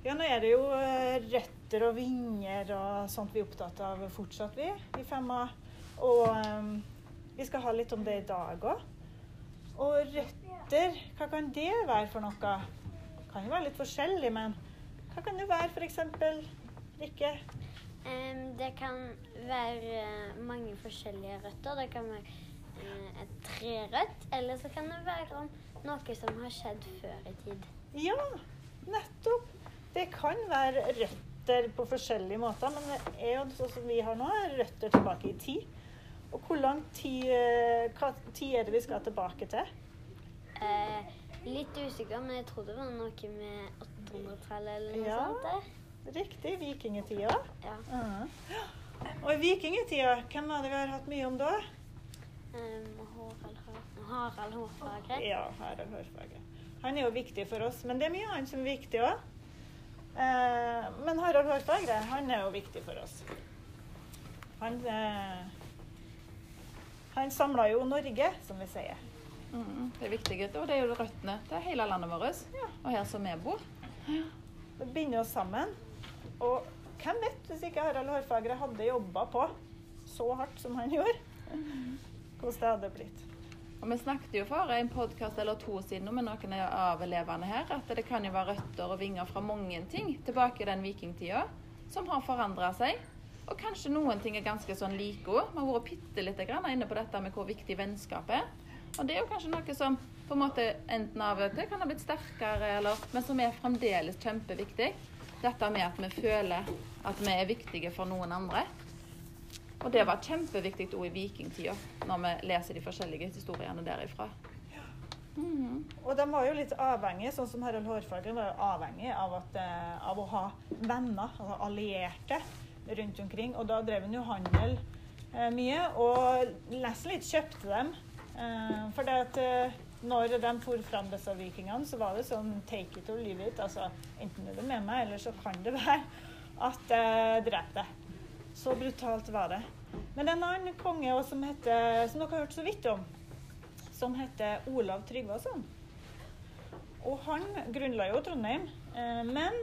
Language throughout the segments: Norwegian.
Ja, nå er det jo eh, røtter og vinger og sånt vi er opptatt av fortsatt, vi i Femma. Og um, vi skal ha litt om det i dag òg. Og røtter, hva kan det være for noe? Det Kan jo være litt forskjellig, men hva kan det være f.eks.? Rikke? Um, det kan være eh, mange forskjellige røtter. Det kan være uh, et trerødt, eller så kan det være om noe som har skjedd før i tid. Ja, nettopp. Det kan være røtter på forskjellige måter, men det er jo sånn som vi har nå, er røtter tilbake i tid. Og hvor lang tid, eh, hva tid er det vi skal tilbake til? Eh, litt usikker, men jeg tror det var noe med 800-tallet eller noe Ja. sånt. der. Riktig, vikingtida. Ja. Mhm. Og i vikingtida, hvem var det vi har hatt mye om da? Em, Harald, Harald Hårfagre. Ja, Harald Hårfagre. Han er jo viktig for oss, men det er mye annet som er viktig òg. Eh, men Harald Hårfagre, han er jo viktig for oss. Han, eh, han samla jo Norge, som vi sier. Mm, det er viktig. Og det er jo røttene til hele landet vårt. Ja. Og her som vi bor. Det binder oss sammen. Og hvem vet, hvis ikke Harald Hårfagre hadde jobba på så hardt som han gjorde, hvordan det hadde blitt. Og Vi snakket jo for en podkast eller to siden med noen av elevene her at det kan jo være røtter og vinger fra mange ting tilbake i den vikingtida som har forandra seg. Og kanskje noen ting er ganske sånn like òg. Vi har vært bitte lite grann inne på dette med hvor viktig vennskap er. Og det er jo kanskje noe som på en måte enten av og til kan ha blitt sterkere, eller, men som er fremdeles kjempeviktig. Dette med at vi føler at vi er viktige for noen andre. Og det var kjempeviktig òg i vikingtida, når vi leser de forskjellige historiene derifra. Mhm. Og de var jo litt avhengige, sånn som Harald Hårfagre var jo avhengig av, at, eh, av å ha venner, altså allierte, rundt omkring. Og da drev han jo handel eh, mye, og nesten litt kjøpte dem. Eh, for det at eh, når de for fram disse vikingene, så var det sånn take it or leave it. Altså enten er du med meg, eller så kan det være at jeg dreper deg. Så brutalt var det. Men en annen konge også som heter, som dere har hørt så vidt om som heter Olav Tryggvason. Og han grunnla jo Trondheim. Eh, men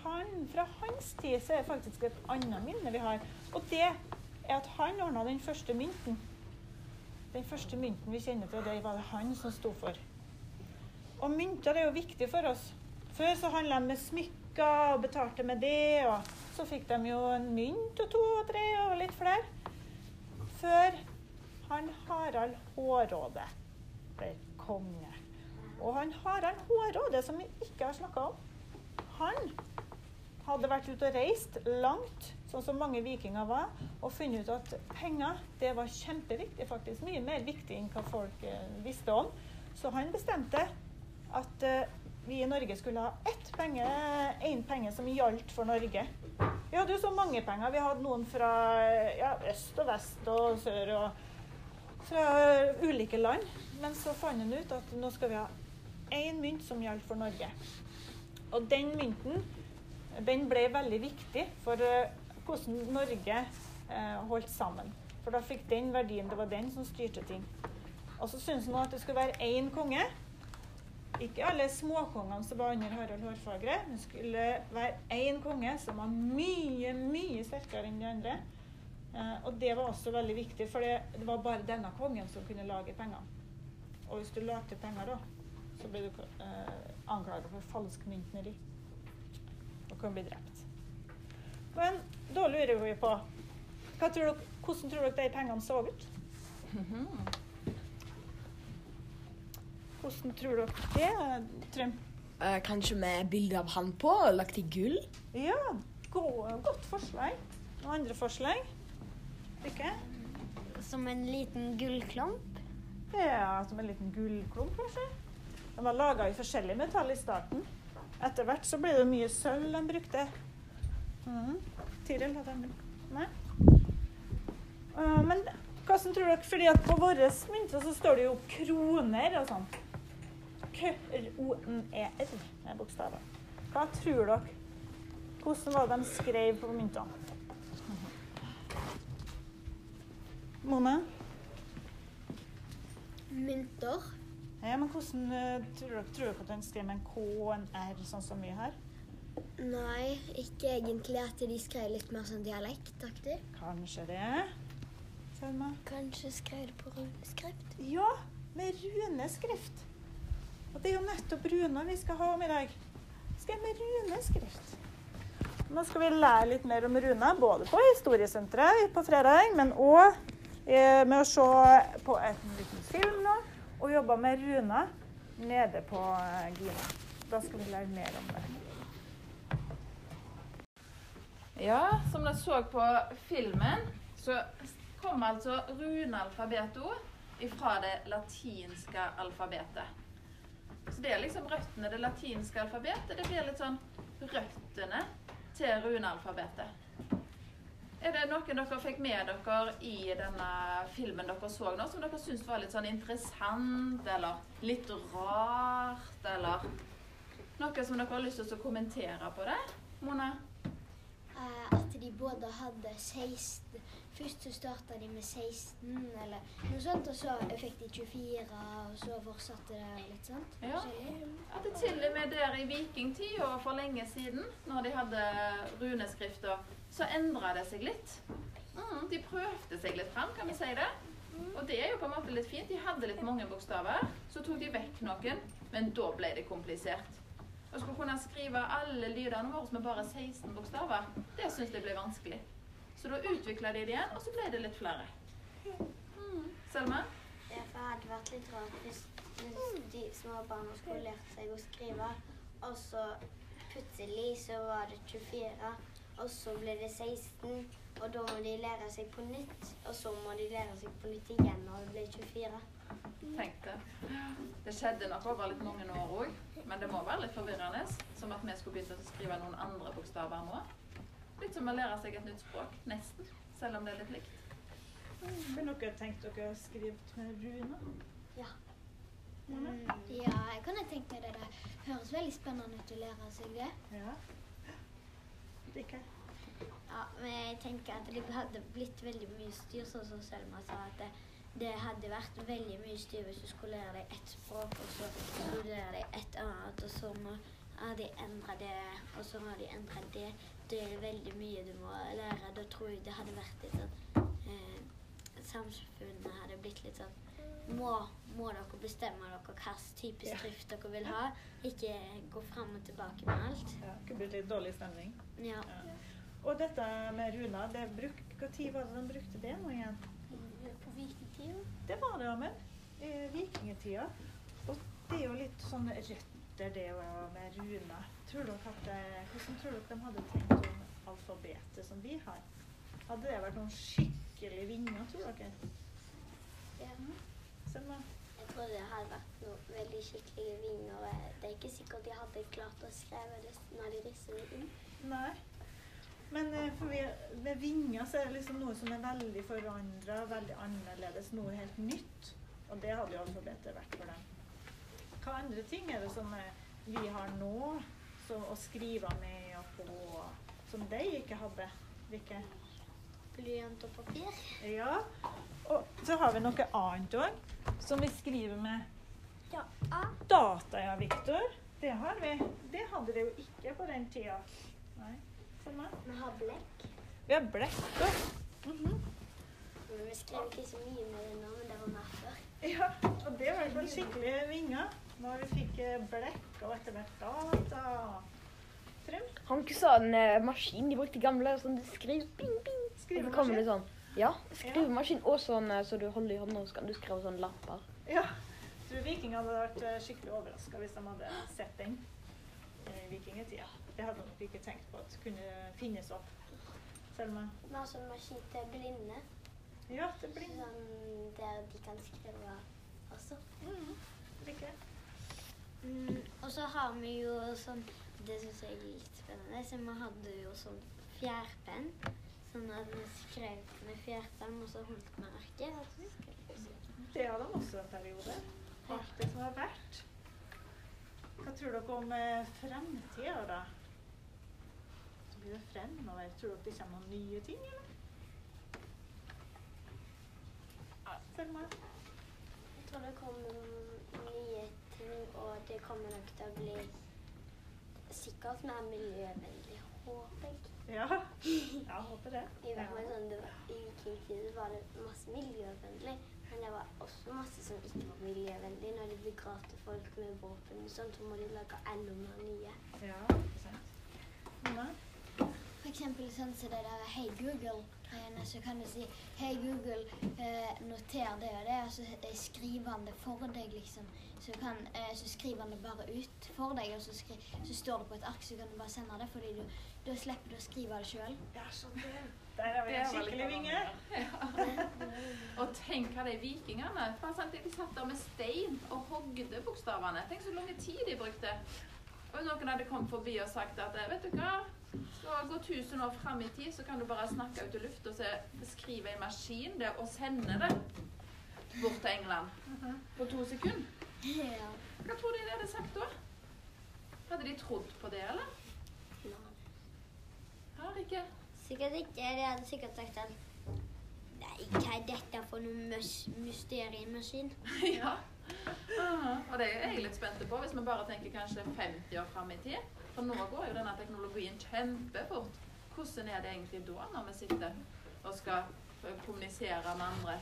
han, fra hans tid så er det faktisk et annet minne vi har. Og det er at han ordna den første mynten. Den første mynten vi kjenner til, det var det han som sto for. Og mynter er jo viktig for oss. Før så handla de med smykker og betalte med det. Og så fikk de jo en mynt og to og tre og litt flere. Før han Harald Hårråde ble konge. Og han Harald Hårråde, som vi ikke har snakka om, han hadde vært ute og reist langt, sånn som mange vikinger var, og funnet ut at penger det var kjempeviktig, faktisk. Mye mer viktig enn hva folk eh, visste om. Så han bestemte at eh, vi i Norge skulle ha ett penge, en penge som gjaldt for Norge. Vi hadde jo så mange penger. Vi hadde noen fra ja, øst og vest og sør og fra ulike land. Men så fant han ut at nå skal vi ha én mynt som gjaldt for Norge. Og den mynten den ble veldig viktig for eh, hvordan Norge eh, holdt sammen. For da fikk den verdien. Det var den som styrte ting. Og så syntes han at det skulle være én konge. Ikke alle småkongene som var under Harald Hårfagre. Det skulle være én konge som var mye, mye sterkere enn de andre. Eh, og det var også veldig viktig, for det, var bare denne kongen som kunne lage penger. Og hvis du lagde penger da, så ble du eh, anklaget for falsk myntneri. Og kan bli drept. Men da lurer vi på tror dere, Hvordan tror dere de pengene så ut? Mhm. Hvordan tror dere det, Trym? Eh, kanskje med bilde av han på, lagt i gull? Ja, godt forslag. Noen andre forslag? Ikke? Som en liten gullklump. Ja, som en liten gullklump, kanskje. De var laga i forskjellig metall i starten. Etter hvert så ble det mye sølv de brukte. Mm. Tiril hadde de Nei? Uh, men hvordan tror dere? Fordi at på våre mynter så står det jo kroner og sånn. K-r-o-n-e-r er bokstaven. Hva tror dere? Hvordan var det de skrev på myntene? Mone? Mynter. Ja, men hvordan eh, tror dere, tror dere at den skrev med en K og en R, sånn som vi har? Nei, ikke egentlig at de skrev litt mer sånn dialektaktig. Kanskje det. Selma? Kanskje skrev det på runeskrift. Ja, med runeskrift. Og det er jo nettopp runer vi skal ha om i dag. Skrev med runeskrift. Nå skal vi lære litt mer om runer, både på Historiesenteret på fredag, men òg med å se på en liten film nå, og jobbe med runer nede på eh, Gina. Da skal vi lære mer om det. Ja, som dere så på filmen, så kom altså runealfabetet ifra det latinske alfabetet. Så det er liksom røttene. Det latinske alfabetet det blir litt sånn røttene til runealfabetet. Er det noen dere fikk med dere i denne filmen dere så nå, som dere syntes var litt sånn interessant, eller litt rart, eller noe som dere har lyst til å kommentere på det? Mona? Eh, at de både hadde 16 Først så starta de med 16, eller noe sånt, og så fikk de 24, og så fortsatte det litt sånn. Ja. At det til og med der i vikingtida for lenge siden, når de hadde runeskrifter, så endra det seg litt. Mm, de prøvde seg litt fram, kan vi si det. Og det er jo på en måte litt fint. De hadde litt mange bokstaver. Så tok de vekk noen, men da ble det komplisert. Å skulle kunne skrive alle lydene våre med bare 16 bokstaver, det syns jeg ble vanskelig. Så da utvikla de det igjen, og så ble det litt flere. Mm. Selma? Ja, for det hadde vært litt rart hvis, de små barna skulle lært seg å skrive, og så plutselig så var det 24, og så ble det 16, og da må de lære seg på nytt, og så må de lære seg på nytt igjen når det blir 24. Tenk det. Det skjedde nok over litt mange år òg, men det må være litt forvirrende. Som at vi skulle begynt å skrive noen andre bokstaver nå. Litt som å lære seg et nytt språk. Nesten. Selv om det er litt likt. Har dere tenkt dere å skrive med runer? Ja. Mm, ja, jeg kan tenkt meg det. Det høres veldig spennende ut å lære seg det. Ja. Rikard? Ja, men jeg tenker at det hadde blitt veldig mye styr, sånn som Selma sa. at det, det hadde vært veldig mye styr hvis du skulle lære deg ett språk, og så skulle du lære deg et annet, og så må de endre det, og så må de endre det. Det er veldig mye du må lære. Da tror jeg det hadde vært litt sånn eh, Samfunnet hadde blitt litt sånn må, må dere bestemme dere hvilken type Ja. dere vil ha? Ikke gå fram og tilbake med alt. Ja, det kunne blitt litt dårlig stemning. Ja. Ja. Og dette med Runa, det bruk, hva tid var det de brukte det nå igjen? På vikingtida? Det var det, Amund. I vikingtida. Og det er jo litt sånn røtter, det med runer. Tror at det, hvordan tror dere de hadde tenkt om alfabetet som vi har? Hadde det vært noen skikkelig vinger, tror dere? Ja. Selma? Jeg tror det hadde vært noen veldig skikkelige vinger. Det er ikke sikkert de hadde klart å skrive det når de rysser det inn. Nei. Men eh, vi, med vinger så er det liksom noe som er veldig forandra, veldig annerledes, noe helt nytt. Og det hadde jo alfabetet vært for dem. Hva andre ting er det som eh, vi har nå, som å skrive med og på, som de ikke hadde? Hvilke? Blyant og papir. Ja. Og så har vi noe annet òg, som vi skriver med Ja. data, ja, Viktor. Det har vi. Det hadde de jo ikke på den tida. Nei. Selma? Vi har blekk. Vi har blekk òg. -hmm. Men vi skrev ikke så mye med det nå, men det var mer før. Ja, og det var sånn skikkelige vinger. Når vi fikk eh, blekk og etter hvert data. Trym? Han ikke sånn en eh, maskin. De brukte gamle sånn du skriver bing, bing. Og så kommer det sånn Ja, skrivemaskin og sånn eh, så du holder i hånda, og så kan du skrive sånne lapper. Ja. Jeg tror vikingene hadde vært eh, skikkelig overraska hvis de hadde sett den i vikingtida. Det hadde de nok ikke tenkt på at kunne finnes opp. Selma? Vi har sånn maskin til blinde, Ja, det blir sånn der de kan skrive også. mm. Rikke? Mm, og så har vi jo sånn Det syns jeg er litt spennende. Så vi hadde jo sånn fjærpenn. Sånn at vi skrev med fjærpenn, og så holdt vi arket. Det hadde han også en periode. Alt det som har vært. Hva tror dere om eh, fremtida, da? Så blir det fremover. Tror dere det kommer noen nye ting, eller? Selma? Jeg tror det kommer noen nye og det kommer nok til å bli sikkert mer miljøvennlig, håper jeg. Ja, jeg håper det. I hvert fall sånn, det var, I vikingtiden var det masse miljøvennlig, men det var også masse som ikke var miljøvennlig. Når de begravde folk med våpen, og sånt, så må de lage enda mer nye. Ja, sant. Eksempel sånn som det der Hei Google-greiene, så kan du si Hei Google, eh, noter det og det, og så eh, skriver han det for deg, liksom. Så, kan, eh, så skriver han det bare ut for deg, og så, skri så står det på et ark, så kan du bare sende det, fordi du, da slipper du å skrive det sjøl. Ja, sånn det. Der har vi en skikkelig vinge. Og tenk hva de vikingene bare sant, De satt der med stein og hogde bokstavene. Tenk så lang tid de brukte. Og noen hadde kommet forbi og sagt at vet du hva, skal gå 1000 år fram i tid, så kan du bare snakke ut i lufta og skrive en maskin det og sende det bort til England på to sekunder. Hva tror de de hadde sagt da? Hadde de trodd på det, eller? Har ikke? Sikkert ikke. De hadde sikkert sagt at Nei, hva er dette for noen mysteriemaskin? Ja. Aha. Og det er jeg litt spent på, hvis vi bare tenker kanskje 50 år fram i tid. For nå går jo denne teknologien kjempefort. Hvordan er det egentlig da, når vi sitter og skal kommunisere med andre?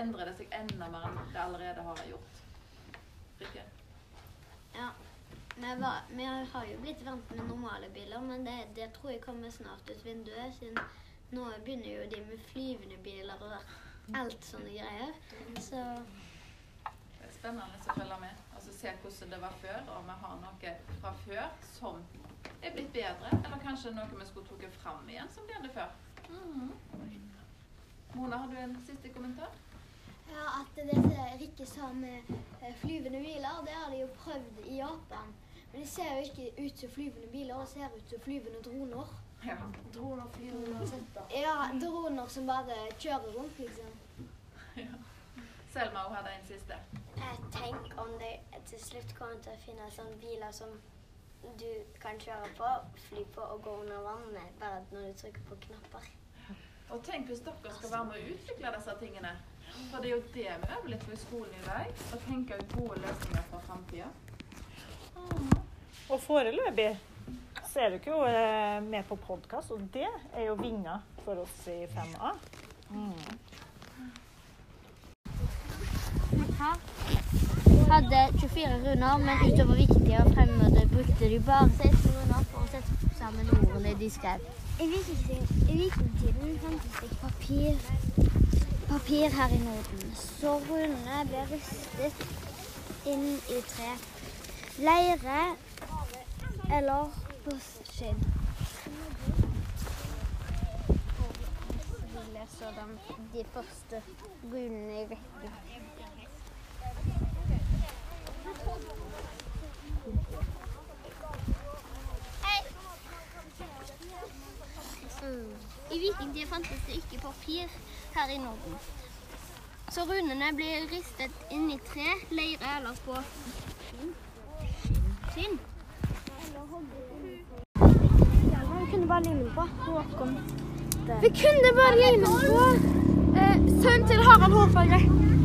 Endrer det seg enda mer enn det allerede har gjort? Rikke? Ja. Vi, var, vi har jo blitt vant med normale biler, men det, det tror jeg kommer snart ut vinduet. Siden nå begynner jo de med flyvende biler og alt sånne greier. Så Det er spennende å følge med og så se hvordan det var før, og om vi har noe fra før som er blitt bedre, eller kanskje noe vi skulle trukket fram igjen som de hadde før. Mhm. Mona, har du en siste kommentar? Ja, at det som ikke som med eh, flyvende biler, det har de jo prøvd i Japan. Men de ser jo ikke ut som flyvende biler, det ser ut som flyvende droner. Ja. Droner flyvende uansett. Ja, droner som bare kjører rundt, liksom. Selma hun hadde en siste. jeg tenker om det til slutt kommer til å finne sånne biler som du kan kjøre på, fly på og gå under vannet, bare når du trykker på knapper. Og tenk hvis dere skal være med å utvikle disse tingene. For det er jo det vi øver litt på i skolen i dag. Å tenke ut gode løsninger for framtida. Og foreløpig så er du ikke jo eh, med på podkast, og det er jo vinger for oss i 5A. Mm. Hadde 24 runder, men utover viktige og fremmede brukte de bare 16 runder for å sette sammen ordene de skrev. I vikingtiden, fantes det ikke papir, papir her i Norden, så runene ble ristet inn i tre. Leire eller på skinn. Vi leser de første runene i rekken. I vikingtida fantes det ikke papir her i Norden. Så runene ble ristet inn i tre, leire eller på skinn. Vi kunne bare lime på. Vi kunne bare lime på. Eh, Sønnen til Harald Hårfagre.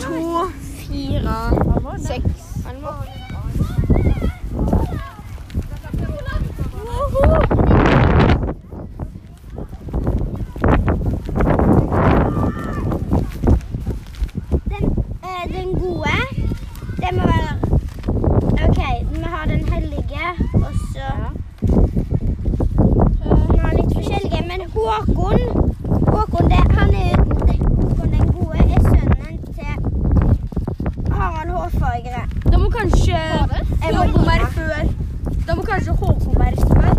To, fire, seks. Den, eh, den gode, det må være OK, vi har den hellige, og så Vi har litt forskjellige, men Håkon Håkon, det, han er Håkon den gode er sønnen til Harald Hårfagre. Da må kanskje Håkon være før. Da må kanskje Håkon være før.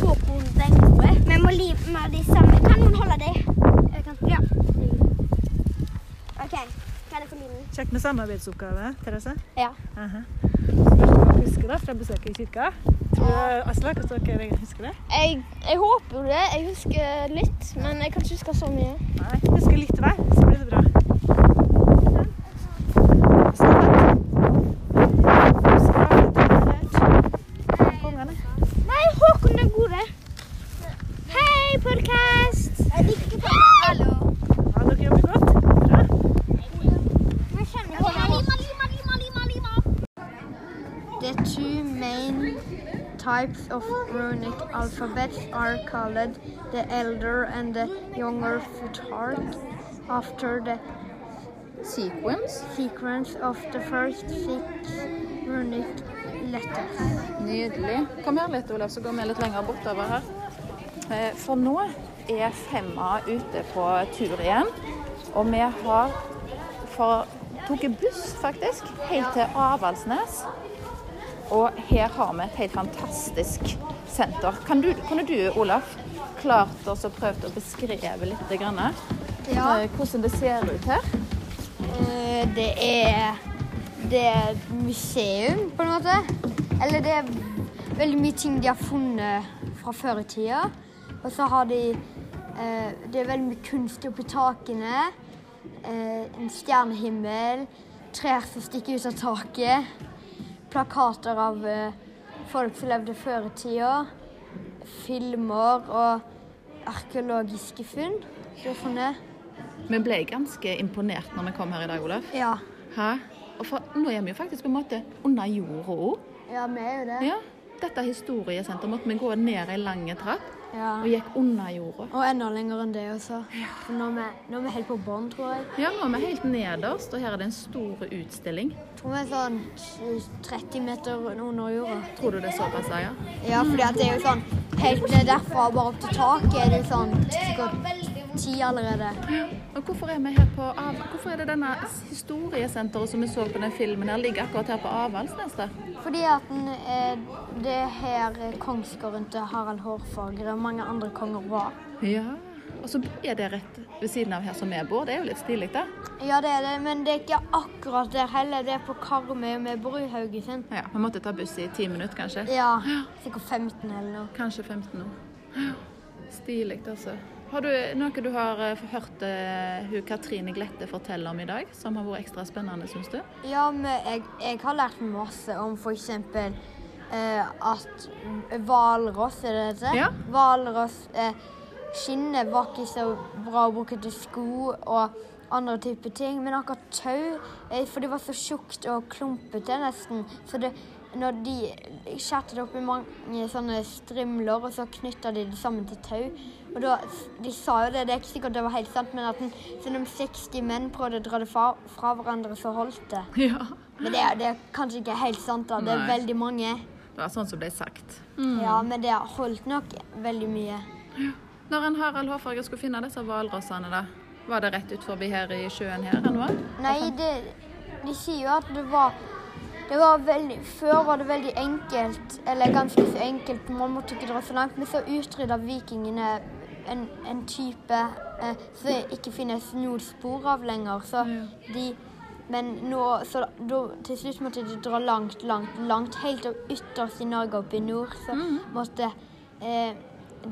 Håkon den gode. Vi må lime de samme. Kan noen holde det? Jeg kan. Ja. OK. Hva er det for limen? Kjekt med samarbeidsoppgave, Therese. Ja. Uh -huh. dere husker du fra besøket i kirka. Tror du, Asla, hvordan dere husker det? Jeg, jeg håper det. Jeg husker litt, men jeg kan ikke huske så mye. Nei, husker litt hver, så blir det bra. Så fett. Husker du at du har lært kongene? Nei, Håkon den gode. Hei, podkast! Hallo. Ja, dere jobber godt. Bra. Vi kjenner ikke Lima, lima, lima, lima, lima. The two main types of runic alphabets are called the elder and the younger futhark after the Sequence. sequence of the first six runic letters. Nydelig. Kom her litt, Olav, så går vi litt lenger bortover her. Eh, For nå er Femma ute på tur igjen. Og vi har for, tok buss, faktisk, helt til Avaldsnes. Og her har vi et helt fantastisk senter. Kan du, kunne du, Olaf, klart oss å prøvd å beskrive litt grann, Ja. eh, hvordan det ser ut her? Eh, Det er Det er museum, på en måte. Eller det er veldig mye ting de har funnet fra før i tida. Og så har de eh, Det er veldig mye kunst oppi takene. En stjernehimmel. Trær som stikker ut av taket. Plakater av eh, folk som levde før i tida. Filmer og arkeologiske funn. Vi ble ganske imponert når vi kom her i dag, Olaf. Ja. Hæ? Og for, nå er vi jo faktisk på en måte under jorda òg. Ja, vi er jo det. Ja. Dette historiesenteret måtte vi gå ned ei lang trapp Ja. og gikk under jorda. Og enda lenger enn det også. For nå er vi, nå er vi helt på bånn, tror jeg. Ja, nå er vi helt nederst, og her er det en stor utstilling. Jeg tror vi er sånn 30 meter under jorda. Tror du det er såpass, ja? Ja, fordi det er jo sånn helt ned derfra bare opp til taket er det sånn sikkert ti allerede. Og hvorfor er vi her på Av... Hvorfor er det denne historiesenteret som vi så på den filmen her, ligger akkurat her på Avaldsnes? Fordi at den, eh, det er her kongsgården til Harald Hårfagre og mange andre konger var. Ja. Og så er det rett ved siden av her som vi bor. Det er jo litt stilig, da. Ja, det er det, men det er ikke akkurat der heller. Det er på Karmøy, og vi bor i Haugesund. Ja, Vi måtte ta buss i ti minutter, kanskje. Ja, sikkert 15 eller noe. Kanskje 15 år. Stilig, altså. Har du noe du har eh, hørt uh, hun Katrine Glette fortelle om i dag, som har vært ekstra spennende, syns du? Ja, men jeg, jeg har lært masse om f.eks. Uh, at hvalross, er det det heter? Ja. Hvalross eh, Skinnet var ikke så bra å bruke til sko og andre typer ting. Men akkurat tau, uh, for det var så tjukt og klumpete nesten. Så det, når de skjærte det opp i mange sånne strimler, og så knytta de det sammen til tau. Og da, De sa jo det, det er ikke sikkert det var helt sant, men at den, selv om 60 menn prøvde å dra det fra, fra hverandre, så holdt det. Ja. Men det, det er kanskje ikke helt sant, da. Det er Nei. veldig mange. Det var sånn som ble sagt. Ja, men det har holdt nok veldig mye. Når en Harald Hårfarger skulle finne disse hvalrossene, da, var det rett ut forbi her i sjøen her var? Nei, det, de sier jo at det var det var veldig, Før var det veldig enkelt, eller ganske så enkelt, man måtte ikke dra så langt. Men så utrydda vikingene en, en type eh, som ikke finnes noen spor av lenger. Så de Men nå Så da, til slutt måtte de dra langt, langt, langt. Helt opp ytterst i Norge, oppe i nord, så måtte eh,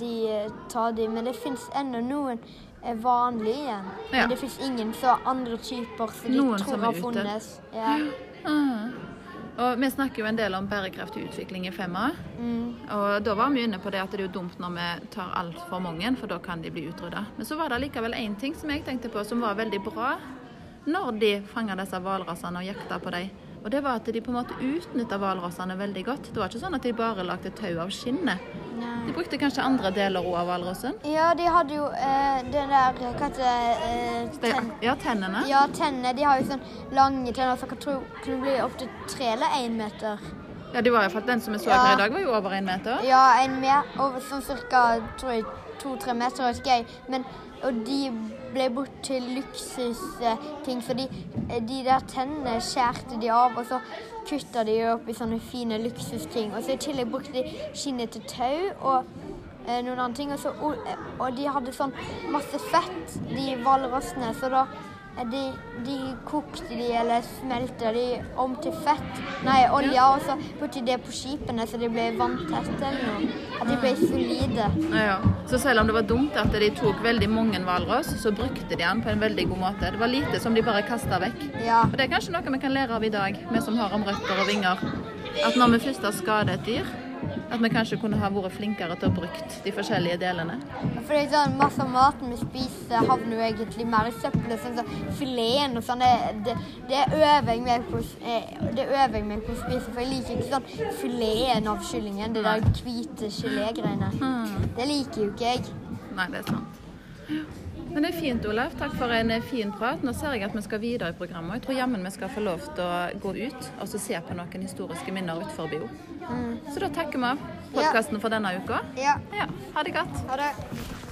de eh, ta dem. Men det fins ennå noen er vanlige igjen. Ja. Men det fins ingen så andre typer som de Noen tror har funnet. Ja. Ah. Og Vi snakker jo en del om bærekraftig utvikling i Femma. Mm. Og Da var vi inne på det at det er jo dumt når vi tar altfor mange, for da kan de bli utrydda. Men så var det likevel én ting som jeg tenkte på som var veldig bra når de fanga disse hvalrossene og jakta på dem. Og det var at de på en måte utnytta hvalrossene veldig godt. Det var ikke sånn at de bare lagde tau av skinnet. De brukte kanskje andre deler òg av hvalrossen. ja, de hadde jo eh, det der Hva heter? Eh, ten Ja, tennene. Ja, tennene. De har jo sånn lange tenner som kan kunne bli opptil tre eller én meter. Ja, de var i hvert fall Den som vi så Ja. i dag, var jo over en meter. Ja, en mer, over sånn cirka to-tre meter, vet ikke jeg. Men, og de ble brukt til luksusting, så de, de der tennene skjærte de av, og så kutta de opp i sånne fine luksusting. Og så i tillegg brukte de skinnet til tau og eh, noen andre ting. Og, så, og, og de hadde sånn masse fett, de hvalrossene, så da eh, de, de kokte de eller smelta de om til fett, nei, olje, og så brukte de det på skipene så de ble vanntette eller noe. At de ble solide. Ja, ja. Så selv om det var dumt at de tok veldig mange hvalross, så brukte de den på en veldig god måte. Det var lite som de bare kasta vekk. Ja. Og det er kanskje noe vi kan lære av i dag, vi som har om røtter og vinger. At når vi først har skadet et dyr, At vi kanskje kunne ha vært flinkere til å bruke de forskjellige delene. For det er sånn, masse av maten vi spiser havner jo egentlig mer i søppelet. Sånn som fileten og sånn. Det, øver jeg meg på, det øver jeg meg på å spise. For jeg liker ikke sånn fileten av kyllingen. Det der hvite gelégreiene. Hmm. Det liker jo ikke jeg. Nei, det er sant. Men det er fint, Olav. Takk for en eh, fin prat. Nå ser jeg at vi skal videre i programmet. og Jeg tror jammen vi skal få lov til å gå ut og så se på noen historiske minner utenfor bio. Så da takker vi av podkasten for denne uka. Ja, Ja, ha det godt. ha det.